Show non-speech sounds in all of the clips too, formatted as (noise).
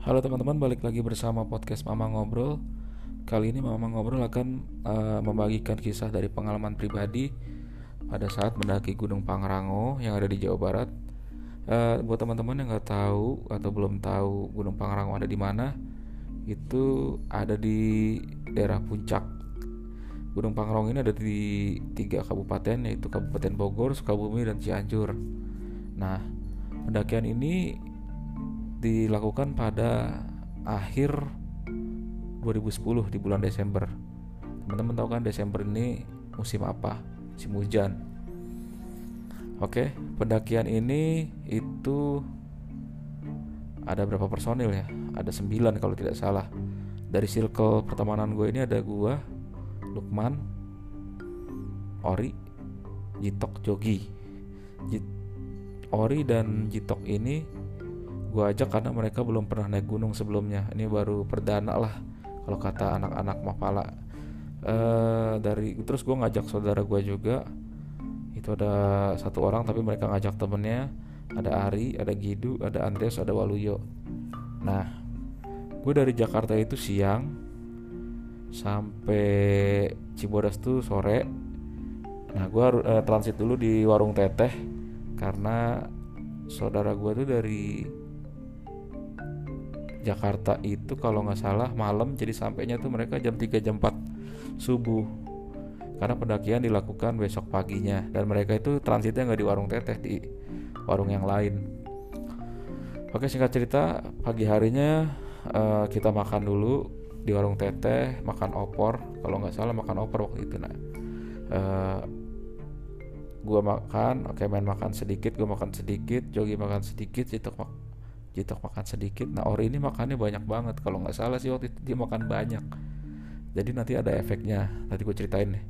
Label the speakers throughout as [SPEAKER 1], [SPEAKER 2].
[SPEAKER 1] Halo teman-teman, balik lagi bersama podcast Mama Ngobrol. Kali ini Mama Ngobrol akan uh, membagikan kisah dari pengalaman pribadi pada saat mendaki Gunung Pangrango yang ada di Jawa Barat. Uh, buat teman-teman yang nggak tahu atau belum tahu Gunung Pangrango ada di mana, itu ada di daerah puncak. Gunung Pangrango ini ada di tiga kabupaten yaitu Kabupaten Bogor, Sukabumi, dan Cianjur. Nah, pendakian ini dilakukan pada akhir 2010 di bulan Desember. Teman-teman tahu kan Desember ini musim apa? Musim hujan. Oke, pendakian ini itu ada berapa personil ya? Ada 9 kalau tidak salah. Dari circle pertemanan gue ini ada gue, Lukman, Ori, Jitok, Jogi. Jit, Ori dan Jitok ini gue ajak karena mereka belum pernah naik gunung sebelumnya. Ini baru perdana lah kalau kata anak-anak Mapala. Uh, dari terus gue ngajak saudara gue juga. Itu ada satu orang tapi mereka ngajak temennya. Ada Ari ada Gidu ada Andres ada Waluyo. Nah gue dari Jakarta itu siang sampai Cibodas tuh sore. Nah gue uh, transit dulu di warung teteh karena saudara gue tuh dari Jakarta itu kalau nggak salah malam jadi sampainya tuh mereka jam 3 jam 4 subuh. Karena pendakian dilakukan besok paginya dan mereka itu transitnya nggak di warung teteh di warung yang lain. Oke singkat cerita pagi harinya uh, kita makan dulu di warung teteh makan opor. Kalau nggak salah makan opor waktu itu nah uh, gua makan oke main makan sedikit gua makan sedikit jogi makan sedikit itu Jitok makan sedikit. Nah Ori ini makannya banyak banget. Kalau nggak salah sih waktu itu dia makan banyak. Jadi nanti ada efeknya. Nanti gue ceritain nih.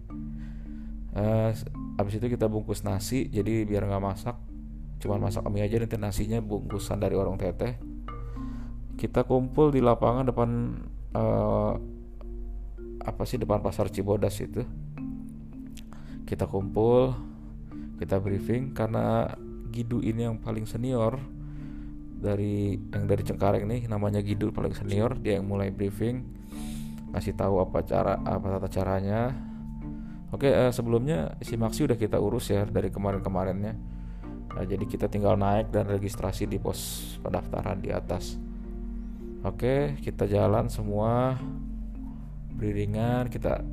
[SPEAKER 1] Uh, abis itu kita bungkus nasi jadi biar nggak masak. Cuman masak mie aja nanti nasinya bungkusan dari warung teteh. Kita kumpul di lapangan depan uh, apa sih depan pasar Cibodas itu. Kita kumpul kita briefing karena Gidu ini yang paling senior dari yang dari Cengkareng nih namanya Gidul paling senior dia yang mulai briefing ngasih tahu apa cara apa tata caranya. Oke uh, sebelumnya si Maxi udah kita urus ya dari kemarin-kemarinnya. Nah, jadi kita tinggal naik dan registrasi di pos pendaftaran di atas. Oke kita jalan semua beriringan kita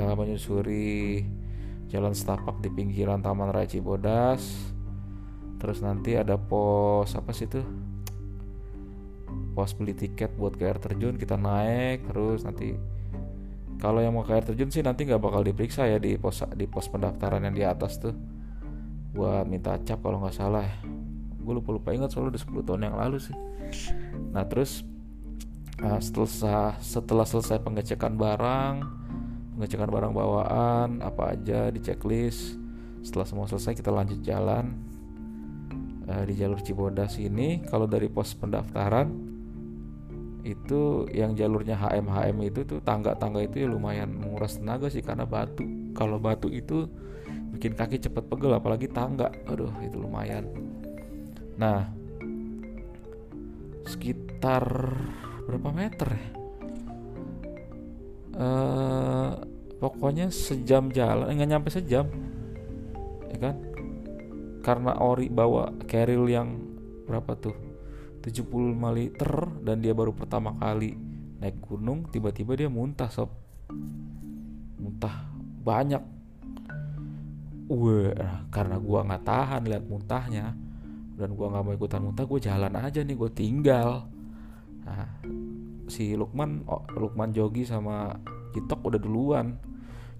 [SPEAKER 1] uh, menyusuri jalan setapak di pinggiran Taman Raya Cibodas terus nanti ada pos apa sih tuh pos beli tiket buat ke air terjun kita naik terus nanti. Kalau yang mau ke air terjun sih nanti nggak bakal diperiksa ya di pos di pos pendaftaran yang di atas tuh. Buat minta cap kalau nggak salah ya. Gue lupa lupa ingat soalnya udah 10 tahun yang lalu sih. Nah terus uh, setelah setelah selesai pengecekan barang pengecekan barang bawaan apa aja di checklist. Setelah semua selesai kita lanjut jalan uh, di jalur Cibodas ini kalau dari pos pendaftaran itu yang jalurnya HM HM itu tuh tangga-tangga itu ya lumayan menguras tenaga sih karena batu. Kalau batu itu bikin kaki cepet pegel apalagi tangga. Aduh itu lumayan. Nah sekitar berapa meter ya? Uh, pokoknya sejam jalan nggak nyampe sejam ya kan karena Ori bawa carrier yang berapa tuh? 75 liter dan dia baru pertama kali naik gunung tiba-tiba dia muntah sob. Muntah banyak. Wah, karena gua nggak tahan lihat muntahnya dan gua nggak mau ikutan muntah gue jalan aja nih gue tinggal. Nah si Lukman oh, Lukman Jogi sama Jitok udah duluan.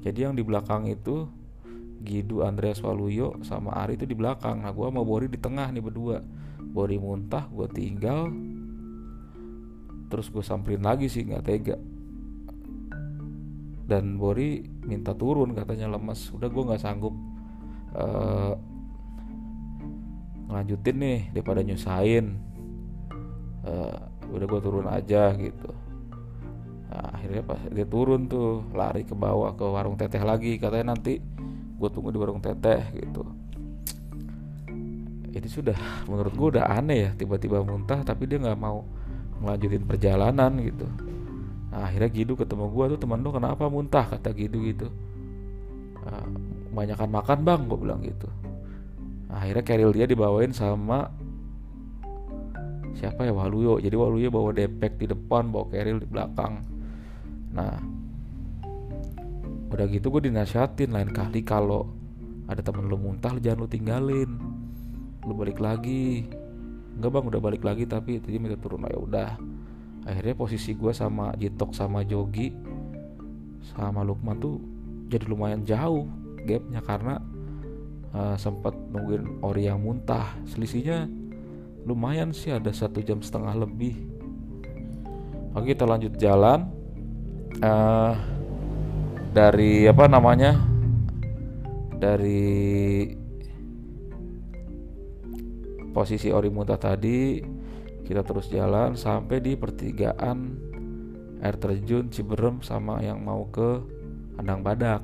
[SPEAKER 1] Jadi yang di belakang itu Gidu Andreas Waluyo sama Ari itu di belakang. Nah gue mau Bori di tengah nih berdua. Bori muntah gue tinggal. Terus gue samperin lagi sih nggak tega. Dan Bori minta turun katanya lemas udah gue nggak sanggup uh, ngelanjutin nih daripada nyusahin. Uh, udah gue turun aja gitu. Nah, akhirnya pas dia turun tuh lari ke bawah ke warung teteh lagi. Katanya nanti gue tunggu di warung teteh gitu. Jadi sudah menurut gue udah aneh ya tiba-tiba muntah tapi dia nggak mau melanjutin perjalanan gitu. Nah, akhirnya Gidu ketemu gue tuh teman lu kenapa muntah? kata Gidu gitu. Nah, kebanyakan makan bang gue bilang gitu. Nah, akhirnya keril dia dibawain sama siapa ya Waluyo. Jadi Waluyo bawa depek di depan bawa keril di belakang. Nah udah gitu gue dinasihatin lain kali kalau ada temen lu muntah jangan lu tinggalin. Lu balik lagi. Enggak bang udah balik lagi tapi tadi minta turun. Ya udah. Akhirnya posisi gue sama Jitok sama Jogi sama Lukman tuh jadi lumayan jauh gapnya karena uh, sempat nungguin ori yang muntah. Selisihnya lumayan sih ada satu jam setengah lebih. Oke kita lanjut jalan. Uh, dari apa namanya dari posisi ori muntah tadi kita terus jalan sampai di pertigaan air terjun Ciberem sama yang mau ke kandang badak.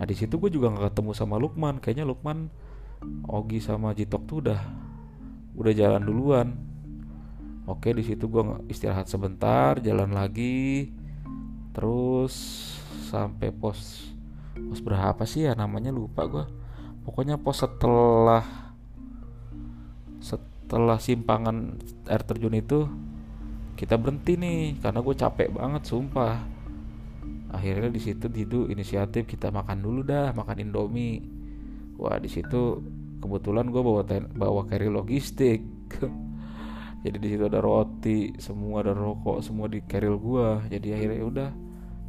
[SPEAKER 1] Nah di situ gue juga nggak ketemu sama Lukman. Kayaknya Lukman, Ogi sama Jitok tuh udah udah jalan duluan. Oke di situ gue istirahat sebentar, jalan lagi, terus sampai pos pos berapa sih ya namanya lupa gue. Pokoknya pos setelah setelah simpangan air terjun itu kita berhenti nih karena gue capek banget sumpah. Akhirnya di situ Didu inisiatif kita makan dulu dah makan Indomie. Wah di situ kebetulan gue bawa ten, bawa carry logistik. (laughs) Jadi di situ ada roti semua ada rokok semua di carrier gue jadi akhirnya ya udah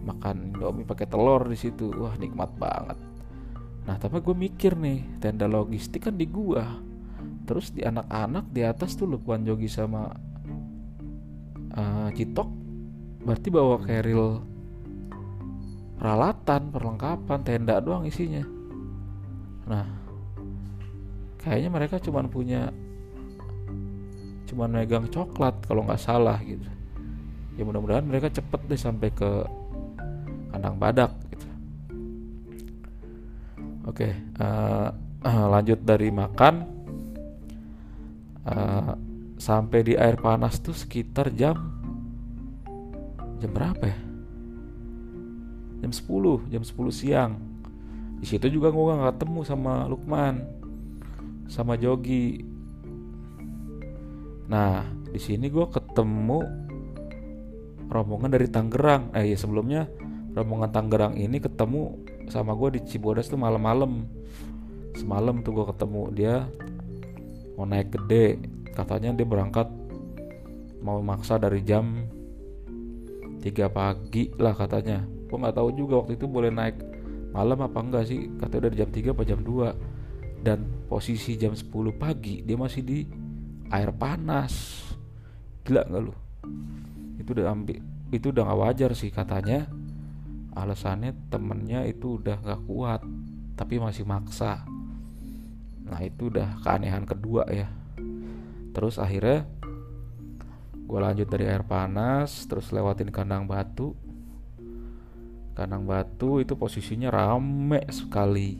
[SPEAKER 1] makan Indomie pakai telur di situ. Wah nikmat banget. Nah tapi gue mikir nih tenda logistik kan di gua. Terus di anak-anak di atas tuh Lukman Jogi sama uh, Citok. Berarti bawa keril peralatan perlengkapan tenda doang isinya. Nah kayaknya mereka cuma punya cuma megang coklat kalau nggak salah gitu. Ya mudah-mudahan mereka cepet deh sampai ke kandang badak gitu. Oke uh, (clears throat) lanjut dari makan. Uh, sampai di air panas tuh sekitar jam jam berapa ya? Jam 10 jam 10 siang. Di situ juga gue gak ketemu sama Lukman sama Jogi. Nah di sini gue ketemu rombongan dari Tangerang. Eh ya sebelumnya rombongan Tangerang ini ketemu sama gue di Cibodas tuh malam-malam. Semalam tuh gue ketemu dia mau naik gede. Katanya dia berangkat mau maksa dari jam 3 pagi lah katanya. Gue nggak tahu juga waktu itu boleh naik malam apa enggak sih. Katanya dari jam 3 apa jam 2 dan posisi jam 10 pagi dia masih di air panas. Gila nggak lu? Itu udah ambil itu udah nggak wajar sih katanya alasannya temennya itu udah nggak kuat tapi masih maksa. Nah itu udah keanehan kedua ya. Terus akhirnya gue lanjut dari air panas terus lewatin kandang batu. Kandang batu itu posisinya rame sekali.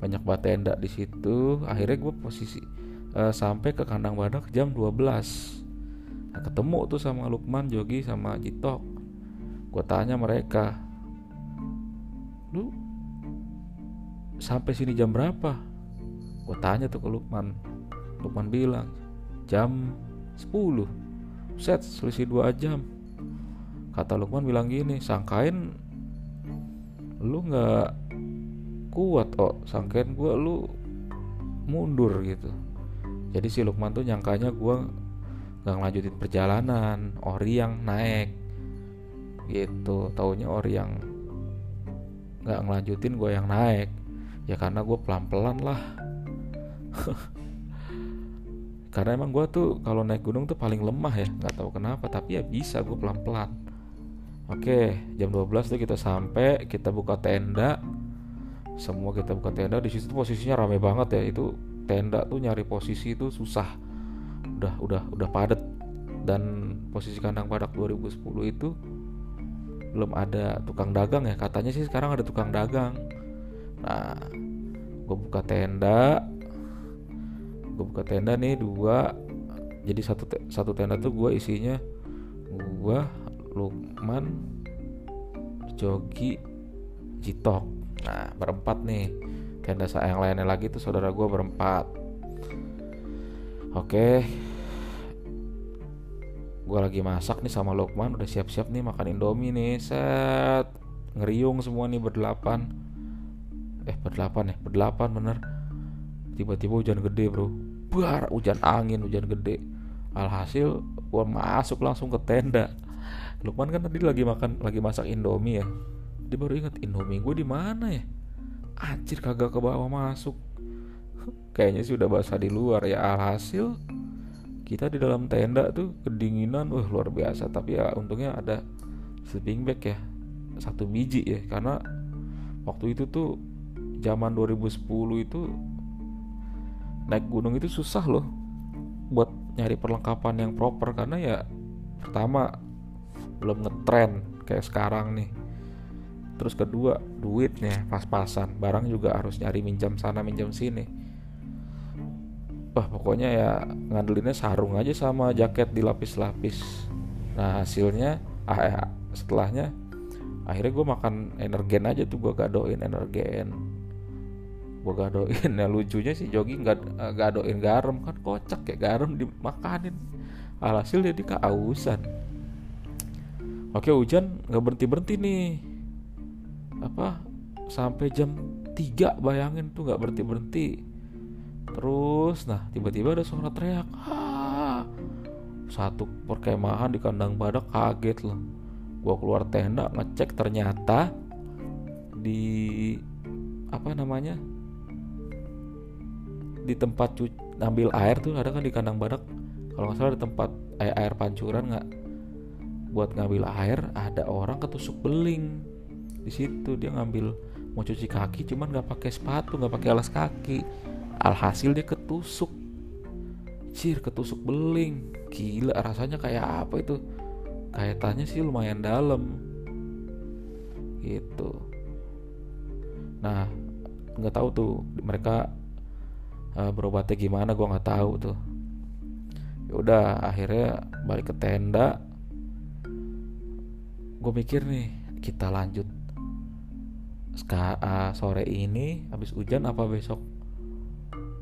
[SPEAKER 1] Banyak banget tenda di situ. Akhirnya gue posisi uh, sampai ke kandang badak jam 12 nah, ketemu tuh sama Lukman Jogi sama Jitok. Gue tanya mereka lu sampai sini jam berapa? Gue tanya tuh ke Lukman. Lukman bilang jam 10 set selisih 2 jam. Kata Lukman bilang gini sangkain lu nggak kuat oh. Sangkain gue lu mundur gitu. Jadi si Lukman tuh nyangkanya gue nggak ngelanjutin perjalanan. Ori yang naik gitu. Taunya ori yang nggak ngelanjutin gue yang naik. Ya karena gue pelan pelan lah. (laughs) Karena emang gue tuh kalau naik gunung tuh paling lemah ya nggak tahu kenapa tapi ya bisa gue pelan pelan oke jam 12 tuh kita sampai kita buka tenda. Semua kita buka tenda di situ posisinya rame banget ya. Itu tenda tuh nyari posisi itu susah. Udah udah udah padet dan posisi kandang badak 2010 itu belum ada tukang dagang ya. Katanya sih sekarang ada tukang dagang. Nah gue buka tenda. Gue buka tenda nih dua. Jadi satu satu tenda tuh gue isinya gue Lukman Jogi Jitok. Nah berempat nih. Tenda saya yang lainnya lagi tuh saudara gue berempat. Oke gue lagi masak nih sama Lukman udah siap-siap nih makan Indomie nih. Set. Ngeriung semua nih berdelapan. Eh berdelapan ya? Berdelapan bener. Tiba-tiba hujan gede bro. Bar hujan angin hujan gede. Alhasil gue masuk langsung ke tenda. Lukman kan tadi lagi makan lagi masak Indomie ya. Dia baru ingat Indomie gue di mana ya? Anjir kagak ke bawah masuk. Kayaknya sih udah basah di luar ya. Alhasil kita di dalam tenda tuh kedinginan wah luar biasa. Tapi ya untungnya ada sleeping bag ya satu biji ya. Karena waktu itu tuh zaman 2010 itu naik gunung itu susah loh buat nyari perlengkapan yang proper. Karena ya pertama belum ngetren kayak sekarang nih. Terus kedua duitnya pas-pasan. Barang juga harus nyari minjam sana minjam sini wah pokoknya ya ngandelinnya sarung aja sama jaket dilapis-lapis. Nah hasilnya ah, ya, setelahnya akhirnya gue makan energen aja tuh gue gadoin energen. Gue gadoin ya lucunya sih Jogi nggak gadoin garam kan kocak kayak garam dimakanin. Alhasil jadi keausan. Oke hujan nggak berhenti berhenti nih. Apa sampai jam 3 bayangin tuh nggak berhenti berhenti terus nah tiba-tiba ada suara teriak. Ah, satu perkemahan di kandang badak kaget loh gua keluar tenda ngecek ternyata di apa namanya di tempat cuci ngambil air tuh ada kan di kandang badak? Kalau nggak salah di tempat air, air pancuran nggak? Buat ngambil air ada orang ketusuk beling. Di situ dia ngambil mau cuci kaki cuman nggak pakai sepatu nggak pakai alas kaki alhasil dia ketusuk. Cir ketusuk beling. Gila rasanya kayak apa itu? Kaitannya sih lumayan dalam. Gitu. Nah nggak tahu tuh mereka uh, berobatnya gimana gue nggak tahu tuh. Ya udah akhirnya balik ke tenda. Gue mikir nih kita lanjut Ska, uh, sore ini habis hujan apa besok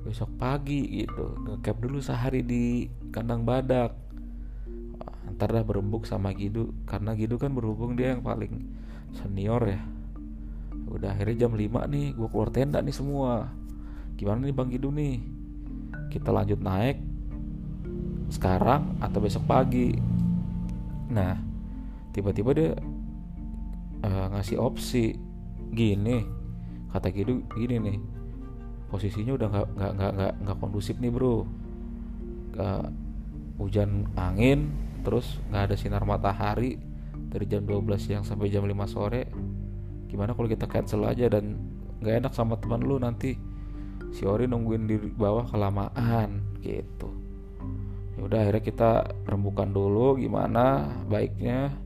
[SPEAKER 1] besok pagi gitu. Ngecap dulu sehari di kandang badak. Ntar dah berembuk sama Gidu karena Gidu kan berhubung dia yang paling senior ya. Udah akhirnya jam 5 nih gue keluar tenda nih semua. Gimana nih Bang Gidu nih? Kita lanjut naik sekarang atau besok pagi? Nah tiba-tiba dia uh, ngasih opsi gini. Kata Gidu gini nih posisinya udah nggak nggak nggak nggak nggak kondusif nih bro. Gak, hujan angin terus nggak ada sinar matahari dari jam 12 siang sampai jam 5 sore. Gimana kalau kita cancel aja dan nggak enak sama teman lu nanti? Si Ori nungguin di bawah kelamaan gitu. Ya udah akhirnya kita rembukan dulu gimana baiknya.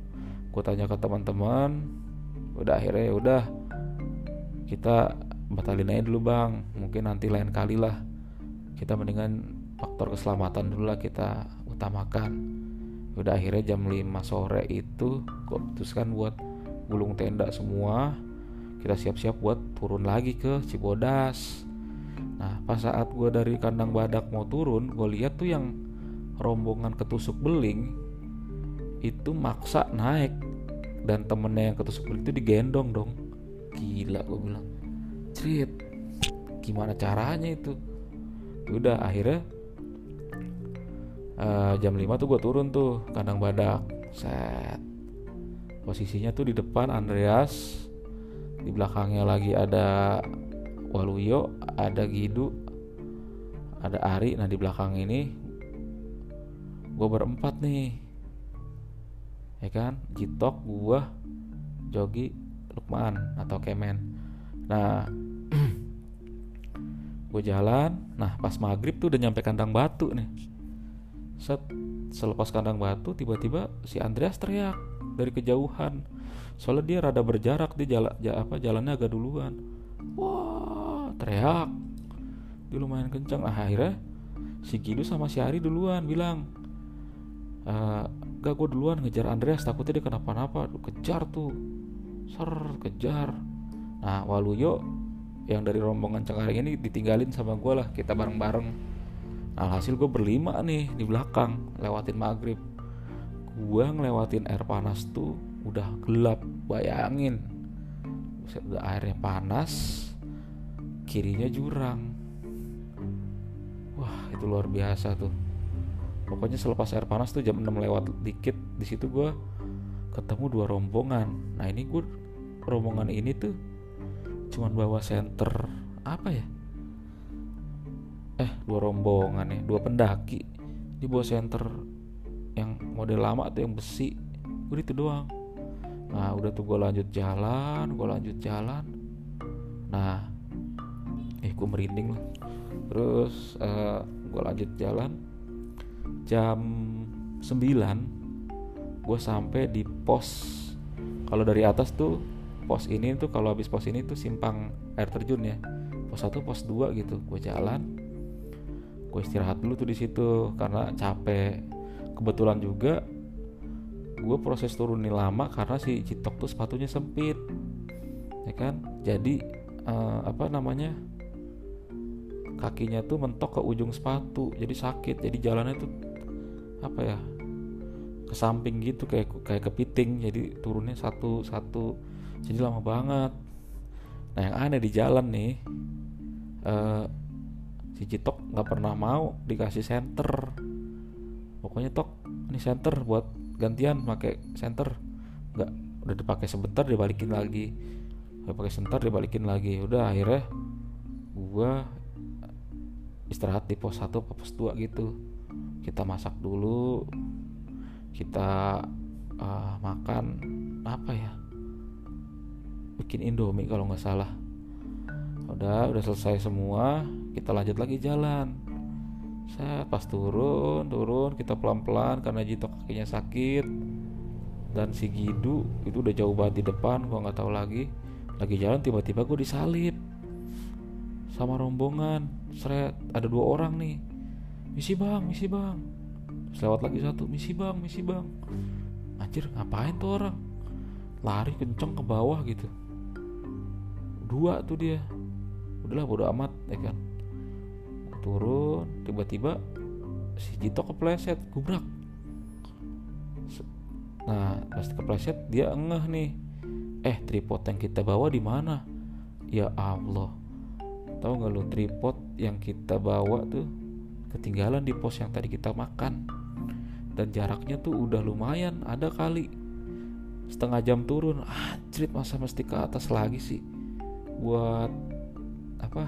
[SPEAKER 1] Gue tanya ke teman-teman udah akhirnya ya udah kita batalin aja dulu bang. Mungkin nanti lain kali lah. Kita mendingan faktor keselamatan dulu lah kita utamakan. Udah akhirnya jam 5 sore itu kok putuskan buat gulung tenda semua. Kita siap-siap buat turun lagi ke Cibodas. Nah pas saat gue dari kandang badak mau turun gue lihat tuh yang rombongan ketusuk beling itu maksa naik. Dan temennya yang ketusuk beling itu digendong dong. Gila gue bilang cerit gimana caranya itu? Udah akhirnya uh, jam 5 tuh gue turun tuh kandang badak. Set. Posisinya tuh di depan Andreas. Di belakangnya lagi ada Waluyo ada Gidu ada Ari. Nah di belakang ini gue berempat nih. Ya kan? Jitok gua Jogi Lukman atau Kemen. Nah gue jalan nah pas maghrib tuh udah nyampe kandang batu nih. Set selepas kandang batu tiba-tiba si Andreas teriak dari kejauhan. Soalnya dia rada berjarak dia jalan apa jalannya agak duluan. Wah teriak. Dia lumayan kencang nah, akhirnya si Gidu sama si Ari duluan bilang e, gak gue duluan ngejar Andreas takutnya dia kenapa-napa. Kejar tuh. Ser kejar. Nah Waluyo yang dari rombongan Cengkareng ini ditinggalin sama gue lah kita bareng-bareng. Nah hasil gue berlima nih di belakang lewatin maghrib. Gue ngelewatin air panas tuh udah gelap bayangin. Udah airnya panas kirinya jurang. Wah itu luar biasa tuh. Pokoknya selepas air panas tuh jam 6 lewat dikit di situ gue ketemu dua rombongan. Nah ini gue rombongan ini tuh cuman bawa center apa ya? Eh dua rombongan ya dua pendaki. Di bawa center yang model lama tuh yang besi. Udah itu doang. Nah udah tuh gue lanjut jalan gue lanjut jalan. Nah eh gue merinding lah. Terus uh, eh, gue lanjut jalan. Jam 9 gue sampai di pos. Kalau dari atas tuh pos ini tuh kalau habis pos ini tuh simpang air terjun ya. Pos satu pos dua gitu gue jalan. Gue istirahat dulu tuh di situ karena capek. Kebetulan juga gue proses turunin lama karena si Citok tuh sepatunya sempit ya kan? Jadi uh, apa namanya kakinya tuh mentok ke ujung sepatu jadi sakit. Jadi jalannya tuh apa ya ke samping gitu kayak kayak kepiting. Jadi turunnya satu satu jadi lama banget. Nah yang aneh di jalan nih uh, si Citok nggak pernah mau dikasih center pokoknya tok ini center buat gantian pakai center nggak udah dipakai sebentar dibalikin lagi. Udah pakai sebentar dibalikin lagi. Udah akhirnya gua istirahat di pos 1 atau pos 2 gitu. Kita masak dulu kita uh, makan apa ya bikin indomie kalau nggak salah. Udah udah selesai semua kita lanjut lagi jalan. Saya pas turun turun kita pelan pelan karena jito kakinya sakit. Dan si Gidu itu udah jauh banget di depan gua nggak tahu lagi. Lagi jalan tiba-tiba gue disalip sama rombongan. Seret ada dua orang nih. Misi bang misi bang. Terus lewat lagi satu misi bang misi bang. Anjir ngapain tuh orang? Lari kenceng ke bawah gitu dua tuh dia. Udahlah bodo amat ya kan? Turun tiba-tiba si Jito kepleset gubrak. Nah pas kepleset dia engeh nih. Eh tripod yang kita bawa di mana? Ya Allah. Tahu nggak lo tripod yang kita bawa tuh ketinggalan di pos yang tadi kita makan. Dan jaraknya tuh udah lumayan ada kali. Setengah jam turun anjrit masa mesti ke atas lagi sih buat apa?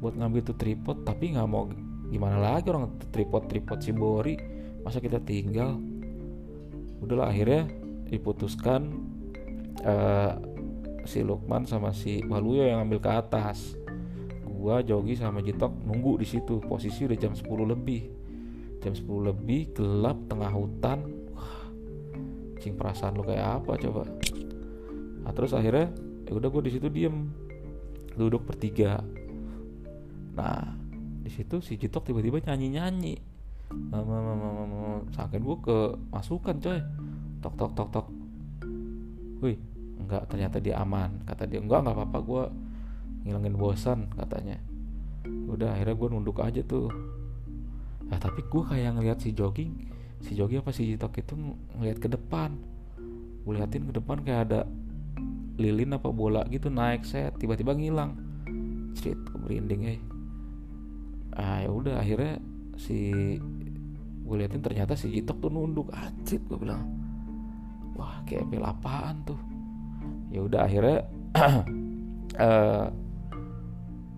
[SPEAKER 1] Buat ngambil tuh tripod tapi nggak mau gimana lagi orang tripod tripod si Bori. Masa kita tinggal? Udahlah akhirnya diputuskan uh, si Lukman sama si Waluyo yang ambil ke atas. Gua Jogi sama Jitok nunggu di situ. Posisi udah jam 10 lebih. Jam 10 lebih gelap tengah hutan. Wah cing perasaan lu kayak apa coba? Nah terus akhirnya ya udah gua di situ diem. Duduk bertiga. Nah di situ si Jitok tiba-tiba nyanyi-nyanyi. Sakit gua ke masukan coy. Tok tok tok tok. Wih enggak ternyata dia aman. Kata dia enggak nggak apa-apa gue ngilangin bosan katanya. Udah akhirnya gue nunduk aja tuh. Nah tapi gue kayak ngeliat si jogging si jogging apa si jitok itu ngeliat ke depan. Gue liatin ke depan kayak ada lilin apa bola gitu naik set tiba-tiba ngilang. Gue merinding ya ah ya udah akhirnya si gue liatin ternyata si jitok tuh nunduk. Acit gue bilang. Wah kayak bel apaan tuh? Ya udah akhirnya uh, (clears throat) eh,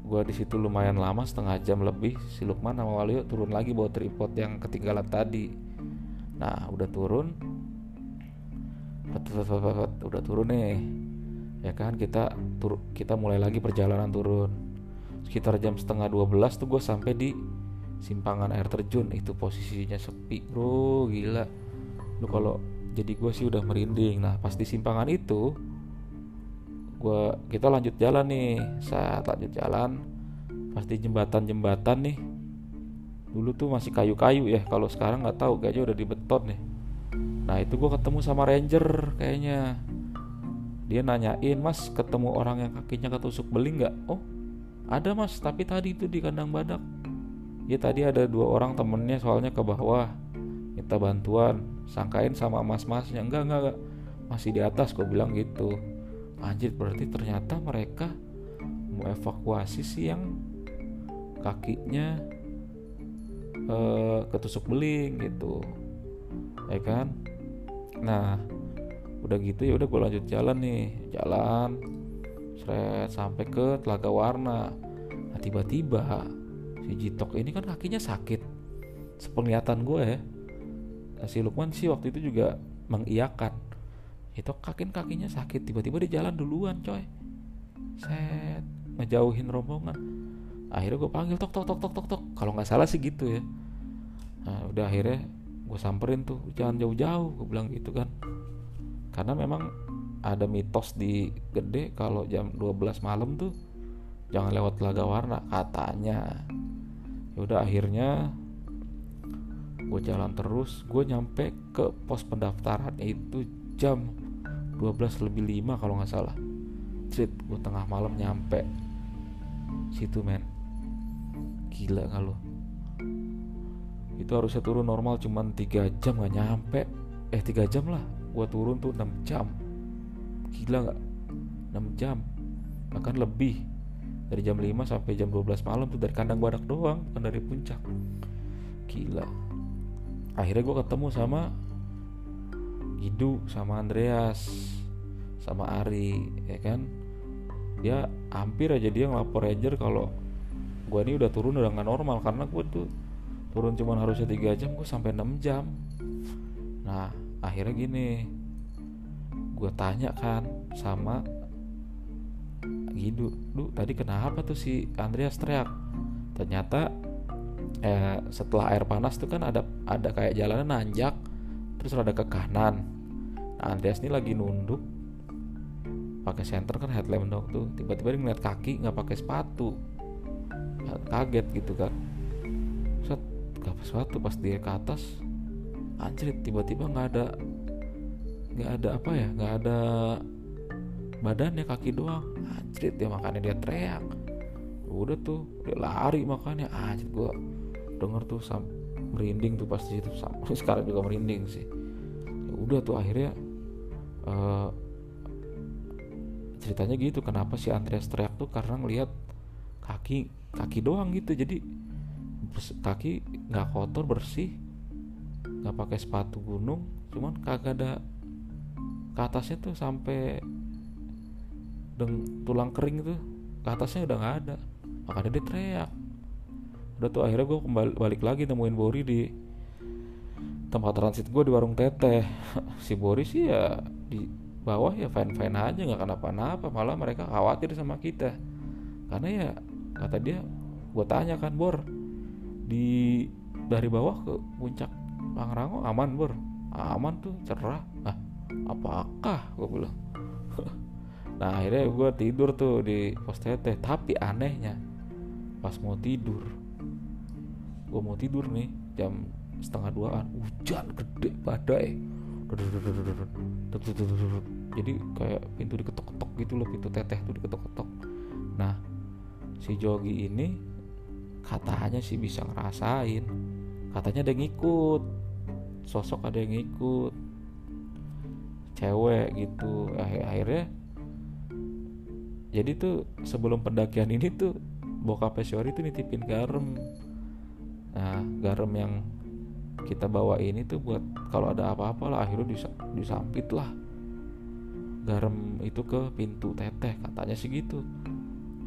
[SPEAKER 1] gue di situ lumayan lama setengah jam lebih si Lukman sama Waluyo turun lagi bawa tripod yang ketinggalan tadi. Nah udah turun. Udah turun nih ya kan kita tur kita mulai lagi perjalanan turun. Sekitar jam setengah 12 tuh gue sampai di simpangan air terjun. Itu posisinya sepi bro. Gila. Lu kalau jadi gue sih udah merinding. Nah pas di simpangan itu gua kita lanjut jalan nih. Saat lanjut jalan. Pasti jembatan-jembatan nih dulu tuh masih kayu-kayu ya. Kalau sekarang nggak tahu kayaknya udah di beton nih. Nah itu gue ketemu sama ranger kayaknya dia nanyain mas ketemu orang yang kakinya ketusuk beling nggak? Oh ada mas tapi tadi itu di kandang badak. Ya tadi ada dua orang temennya soalnya ke bawah minta bantuan sangkain sama mas-masnya. Enggak enggak enggak masih di atas gue bilang gitu. Anjir berarti ternyata mereka mau evakuasi sih yang kakinya uh, ketusuk beling gitu. Ya kan? Nah udah gitu ya udah gue lanjut jalan nih jalan seret sampai ke telaga warna. Nah tiba-tiba si Jitok ini kan kakinya sakit sepenglihatan gue ya. Nah, si Lukman sih waktu itu juga mengiyakan itu kakin kakinya sakit tiba-tiba dia jalan duluan coy. Set ngejauhin rombongan. Akhirnya gue panggil tok tok tok tok tok tok. Kalau nggak salah sih gitu ya. Nah, udah akhirnya gue samperin tuh jangan jauh-jauh gue bilang gitu kan karena memang ada mitos di gede kalau jam 12 malam tuh jangan lewat telaga warna katanya. Ya udah akhirnya gue jalan terus gue nyampe ke pos pendaftaran itu jam 12 lebih 5 kalau nggak salah. Street gue tengah malam nyampe. Situ men. Gila nggak lo itu harusnya turun normal cuman 3 jam nggak nyampe. Eh 3 jam lah gue turun tuh 6 jam. Gila nggak? 6 jam. Bahkan lebih. Dari jam 5 sampai jam 12 malam tuh dari kandang badak doang bukan dari puncak. Gila. Akhirnya gue ketemu sama Gidu sama Andreas sama Ari ya kan? Dia hampir aja dia ngelapor Ranger kalau gue ini udah turun udah nggak normal karena gue tuh turun cuma harusnya tiga jam gue sampai 6 jam. Nah akhirnya gini gue tanya kan sama Gidu lu tadi kenapa tuh si Andreas? Teriak ternyata eh, setelah air panas tuh kan ada ada kayak jalanan nanjak terus ada ke kanan. Nah Andreas ini lagi nunduk pakai center kan headlamp dong tuh tiba-tiba dia ngeliat kaki nggak pakai sepatu. Kaget gitu kan. Set gak sepatu pas dia ke atas anjir tiba-tiba nggak ada nggak ada apa ya nggak ada badannya kaki doang. Anjir dia makanya dia teriak. Udah tuh dia lari makanya. Anjir gua denger tuh sam merinding tuh pasti itu sampai (laughs) sekarang juga merinding sih. Ya udah tuh akhirnya uh, ceritanya gitu kenapa si Andreas teriak tuh? Karena ngelihat kaki kaki doang gitu. Jadi kaki nggak kotor bersih nggak pakai sepatu gunung cuman kagak ada ke atasnya tuh sampai deng tulang kering tuh ke atasnya udah nggak ada. Makanya dia teriak. Udah tuh akhirnya gue kembali balik lagi nemuin Bori di tempat transit gue di warung teteh. (laughs) Si Bori sih ya di bawah ya fine fine aja nggak kenapa-napa. Malah mereka khawatir sama kita. Karena ya kata dia gue tanya kan Bor di dari bawah ke puncak Pangrango aman Bor aman tuh cerah. Ah apakah? Gue bilang. (laughs) Nah akhirnya gue tidur tuh di pos teteh. Tapi anehnya pas mau tidur gue mau tidur nih jam setengah duaan. Hujan gede badai. Jadi kayak pintu diketok-ketok gitu loh pintu teteh tuh diketok-ketok. Nah si Jogi ini katanya sih bisa ngerasain. Katanya ada yang ikut sosok ada yang ikut cewek gitu. Akhirnya jadi tuh sebelum pendakian ini tuh bokap Syori tuh nitipin garam. Nah garam yang kita bawa ini tuh buat kalau ada apa-apa lah akhirnya dis disampit lah. Garam itu ke pintu teteh katanya sih gitu.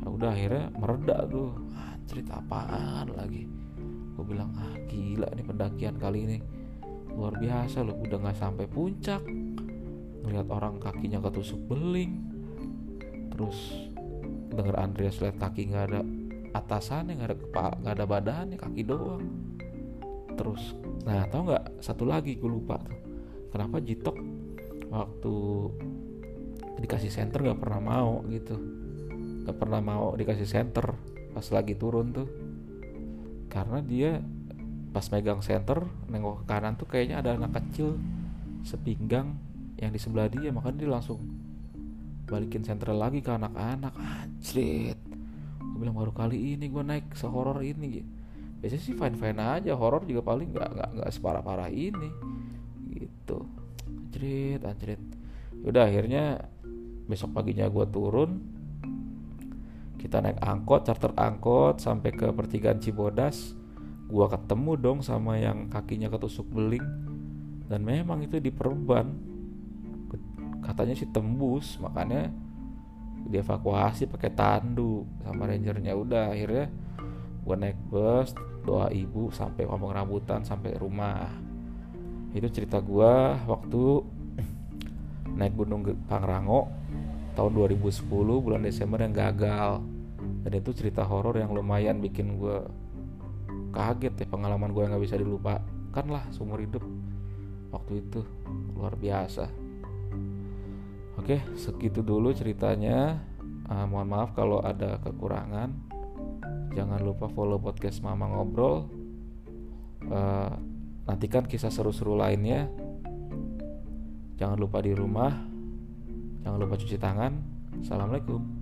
[SPEAKER 1] Nah, udah akhirnya mereda tuh. Ah, cerita apaan lagi? Gue bilang ah gila nih pendakian kali ini luar biasa loh udah nggak sampai puncak. Ngeliat orang kakinya ketusuk beling. Terus denger Andreas lihat kaki nggak ada atasannya nggak ada kepala nggak ada badannya kaki doang. Terus nah tau nggak? Satu lagi gue lupa tuh. Kenapa Jitok waktu dikasih center nggak pernah mau gitu. Nggak pernah mau dikasih center pas lagi turun tuh. Karena dia pas megang center nengok ke kanan tuh kayaknya ada anak kecil sepinggang yang di sebelah dia makanya dia langsung balikin senter lagi ke anak-anak. Anjrit. Gue bilang baru kali ini gue naik sehoror ini. Biasanya sih fine fine aja horor juga paling nggak nggak nggak separah parah ini. Gitu. Anjrit anjrit. Udah akhirnya besok paginya gue turun. Kita naik angkot charter angkot sampai ke pertigaan Cibodas gua ketemu dong sama yang kakinya ketusuk beling. Dan memang itu diperban. Katanya sih tembus makanya dievakuasi pakai tandu sama rangernya. Udah akhirnya gua naik bus doa ibu sampai ngomong rambutan sampai rumah. Itu cerita gua waktu (clears throat) naik gunung Pangrango tahun 2010 bulan Desember yang gagal. Dan itu cerita horor yang lumayan bikin gue kaget ya pengalaman gue yang nggak bisa dilupakan lah seumur hidup. Waktu itu luar biasa. Oke segitu dulu ceritanya. Uh, mohon maaf kalau ada kekurangan. Jangan lupa follow podcast mama ngobrol. Uh, nantikan kisah seru-seru lainnya. Jangan lupa di rumah. Jangan lupa cuci tangan. Assalamualaikum